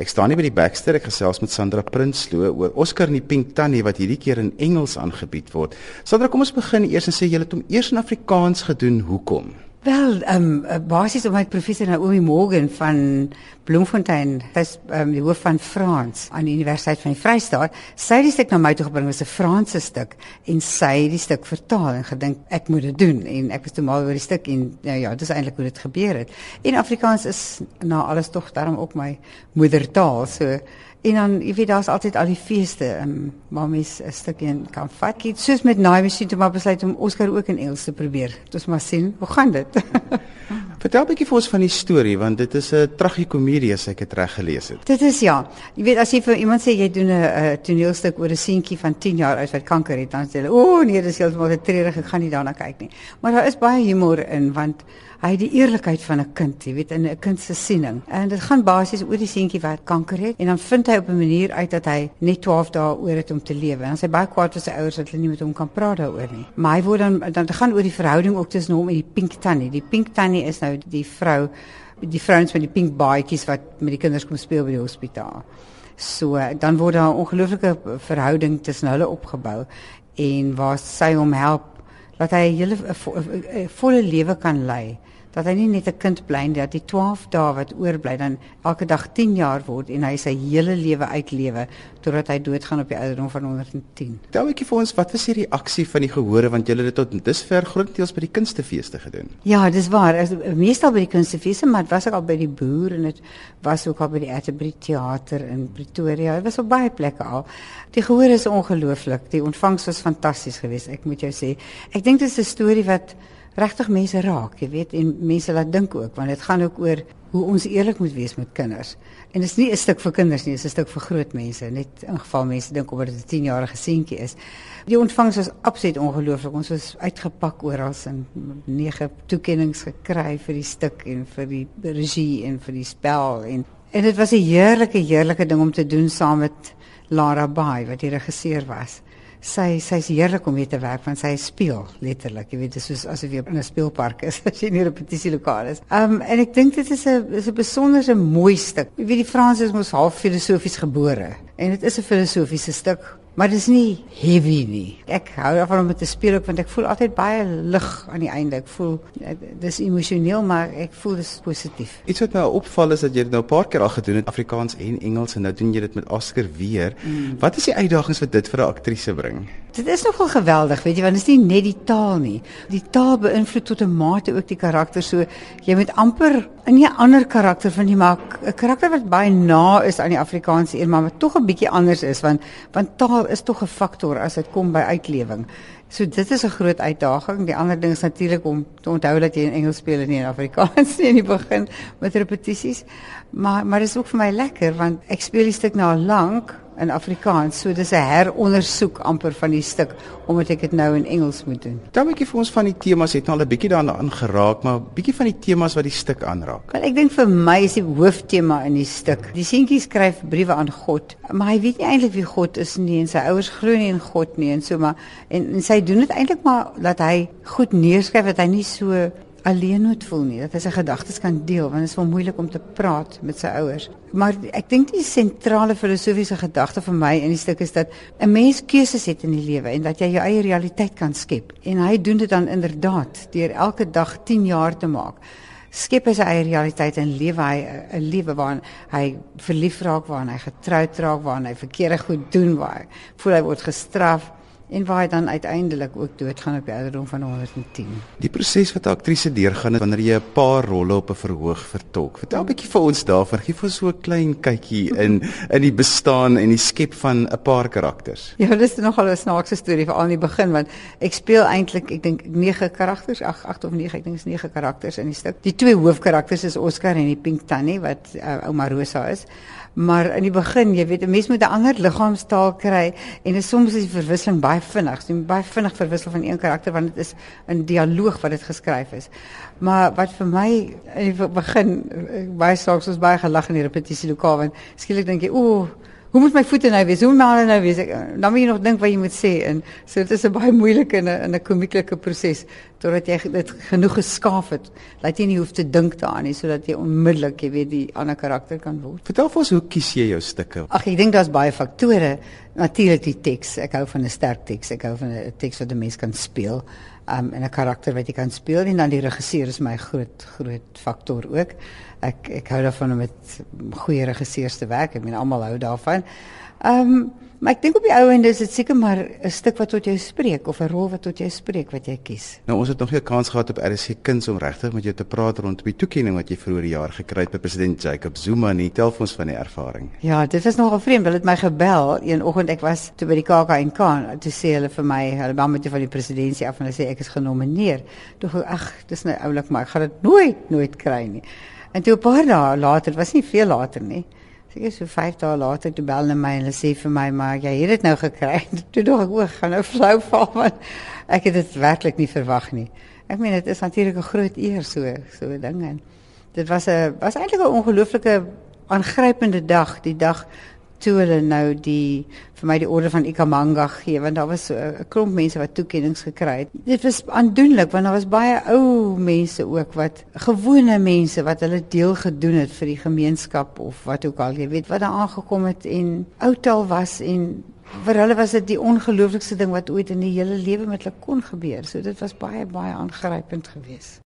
Ek staan hier by die Baxter, ek gesels met Sandra Prinsloo oor Oscar en die Pink Tannie wat hierdie keer in Engels aangebied word. Sandra, kom ons begin eers en sê jy het hom eers in Afrikaans gedoen. Hoekom? Wel, ehm um, basies om my professor Naomi Morgan van Bloemfontein, sy's ehm um, die hoof van Frans aan die Universiteit van die Vrystaat, sy het die stuk na my toe gebring, was 'n Franse stuk en sy het die stuk vertaal en gedink ek moet dit doen en ek was toe mal oor die stuk en nou ja, dis eintlik hoe dit gebeur het. En Afrikaans is na alles tog daarom ook my moedertaal, so En dan, jy weet, daar's altyd al die feeste, um, waar mens 'n stukkie kan vat. Ek het soos met Naai Machine toe maar besluit om Oscar ook in Engels te probeer. Dit is maar sien, hoe gaan dit? Vertel 'n bietjie vir ons van die storie want dit is 'n tragikomedie as ek dit reg gelees het. Dit is ja. Jy weet as jy vir iemand sê jy doen 'n toneelstuk oor 'n seentjie van 10 jaar oud wat kanker het, dan sê hulle, "O oh, nee, dis heeltemal te treurig, ek gaan nie daarna kyk nie." Maar daar is baie humor in want hy het die eerlikheid van 'n kind, jy weet, in 'n kind se siening. En dit gaan basies oor die seentjie wat kanker het en dan vind hy op 'n manier uit dat hy net 12 dae oor het om te lewe. En sy baie kwaad vir sy ouers dat hulle nie met hom kan praat daaroor nie. Maar hy word dan dan gaan oor die verhouding ook tussen hom en die Pink Tannie. Die Pink Tannie is nou die vrou die vrouens met die pink baadjies wat met die kinders kom speel by die hospitaal. So dan word daar 'n ongelooflike verhouding tussen hulle opgebou en waar sy hom help dat hy 'n hele volle lewe kan lei dat hy nie net 'n kind bly nie, dat die 12 dae wat oorbly dan elke dag 10 jaar word en hy sy hele lewe uitlewe totdat hy doodgaan op die ouderdom van 110. Tel 'n bietjie vir ons, wat was die reaksie van die gehore want julle het tot dusver grootendeels by die kunstefeeste gedoen? Ja, dis waar. As meestal by die kunstefeeste, maar dit was ook al by die boer en dit was ook al by die Atterbury teater in Pretoria. Dit was op baie plekke al. Die gehore is ongelooflik. Die ontvangs was fantasties geweest, ek moet jou sê. Ek dink dit is 'n storie wat regtig mense raak, jy weet, en mense laat dink ook want dit gaan ook oor hoe ons eerlik moet wees met kinders. En dit is nie 'n stuk vir kinders nie, dit is 'n stuk vir groot mense, net in geval mense dink omdat dit 'n 10-jarige seentjie is. Die ontvangs was absoluut ongelooflik. Ons was uitgepak oral en nege toekenninge gekry vir die stuk en vir die regie en vir die spel en en dit was 'n heerlike heerlike ding om te doen saam met Lara Bey wat die regisseur was sy sy's heerlik om mee te werk want sy speel letterlik jy weet dit is soos asof jy in 'n speelpark is as jy in 'n repetisielokaal is. Um, en ek dink dit is 'n is 'n besondere mooi stuk. Jy weet die Franse is mos half filosofies gebore en dit is 'n filosofiese stuk Maar dit is nie heavy nie. Ek hou daarvan om te speel ook want ek voel altyd baie lig aan die einde. Ek voel dis emosioneel maar ek voel dis positief. Iets wat my opval is dat jy dit nou 'n paar keer al gedoen het Afrikaans en Engels en nou doen jy dit met Oscar weer. Mm. Wat is die uitdagings wat dit vir 'n aktrise bring? Dit is nogal geweldig, weet jy, want dit is nie net die taal nie. Die taal beïnvloed tot 'n mate ook die karakter. So jy moet amper in 'n ander karakter van die maak 'n karakter wat baie na is aan die Afrikaanse een, maar wat tog 'n bietjie anders is want want taal is tog 'n faktor as dit kom by uitlewing. So dit is 'n groot uitdaging. Die ander ding is natuurlik om te onthou dat jy in Engels speel en nie in Afrikaans nie in die begin met repetisies. Maar maar dit is ook vir my lekker want ek speel die stuk nou al lank in Afrikaans. So dis 'n herondersoek amper van die stuk omdat ek dit nou in Engels moet doen. Dan 'n bietjie vir ons van die temas het nou al 'n bietjie daarna aangeraak, maar bietjie van die temas wat die stuk aanraak. Wel ek dink vir my is die hooftema in die stuk. Die seentjie skryf briewe aan God, maar hy weet nie eintlik wie God is nie en sy ouers glo nie in God nie en so maar en, en sy doen dit eintlik maar dat hy goed neerskryf dat hy nie so alleen moet voel nie. Dat hy sy gedagtes kan deel want dit is wel moeilik om te praat met sy ouers. Maar ek dink die sentrale filosofiese gedagte vir my in die stuk is dat 'n mens keuses het in die lewe en dat jy jou eie realiteit kan skep. En hy doen dit dan inderdaad deur elke dag 10 jaar te maak. Skep hy sy eie realiteit en lewe hy 'n lewe waarin hy verlief raak, waarin hy getroud raak, waarin hy verkeerde goed doen, waar hy voel hy word gestraf en waar hy dan uiteindelik ook doodgaan op die ouderdom van 110. Die proses wat 'n aktrise deurgaan wanneer jy 'n paar rolle op 'n verhoog vertolk. Vertel 'n bietjie vir ons daarvan. Gee vir so 'n klein kykie in in die bestaan en die skep van 'n paar karakters. Ja, dis nogal 'n snaakse storie veral in die begin want ek speel eintlik ek dink 9 karakters, ag 8 of 9, ek dink is 9 karakters in die stuk. Die twee hoofkarakters is Oscar en die Pink Tannie wat uh, ouma Rosa is. Maar in die begin, jy weet, 'n mens moet 'n ander liggaamstaal kry en dit soms is die verwisseling baie vinnig. Jy moet baie vinnig verwissel van een karakter want dit is 'n dialoog wat dit geskryf is. Maar wat vir my in die begin baie saaks was baie gelag in die repetisie lokaal want skielik dink jy, ooh, hoe moet my voete nou wees? Hoe moet my hande nou wees? Ek, dan moet jy nog dink wat jy moet sê en so dit is 'n baie moeilike en 'n 'n komieklike proses totdat jy dit genoeg geskaaf het dat jy nie hoef te dink daaraan nie sodat jy onmiddellik jy weet die ander karakter kan word. Vertel vir ons hoe kies jy jou stukke? Ag ek dink daar's baie faktore. Natuurlik die teks. Ek hou van 'n sterk teks. Ek hou van 'n teks wat 'n mens kan speel. Um en 'n karakter wat jy kan speel en dan die regisseur is my groot groot faktor ook. Ek ek hou daarvan om met goeie regisseurs te werk. Ek meen almal hou daarvan. Um Maar ek dink op die ou end is dit seker maar 'n stuk wat tot jou spreek of 'n rol wat tot jou spreek wat jy kies. Nou ons het nog nie 'n kans gehad op RC Kuns om regtig met jou te praat rondom die toekenning wat jy vroeër die jaar gekry het by president Jacob Zuma nie. Tel ons van die ervaring. Ja, dit was nogal vreemd. Hulle het my gebel een oggend ek was toe by die KAK&K toe sê hulle vir my, hulle bel met jou van die presidentskap af en hulle sê ek is genomineer. Toe ag, dis nou oulik maar ek gaan dit nooit nooit kry nie. En toe 'n paar dae later, was nie veel later nie. Seker so 5 dae later toe bel hulle my en hulle sê vir my maar jy het dit nou gekry. Toe dog ek o, gaan nou flou val want ek het dit werklik nie verwag nie. Ek meen dit is natuurlik 'n groot eer so so 'n ding en dit was 'n was eintlik 'n ongelooflike aangrypende dag, die dag toe hulle nou die vir my die orde van Ikamanga gee want daar was so 'n klomp mense wat toekenninge gekry het. Dit was aandoenlik want daar was baie ou mense ook wat gewone mense wat hulle deel gedoen het vir die gemeenskap of wat ook al jy weet wat daar aangekom het en outal was en vir hulle was dit die ongelooflikste ding wat ooit in die hele lewe met hulle kon gebeur. So dit was baie baie aangrypend geweest.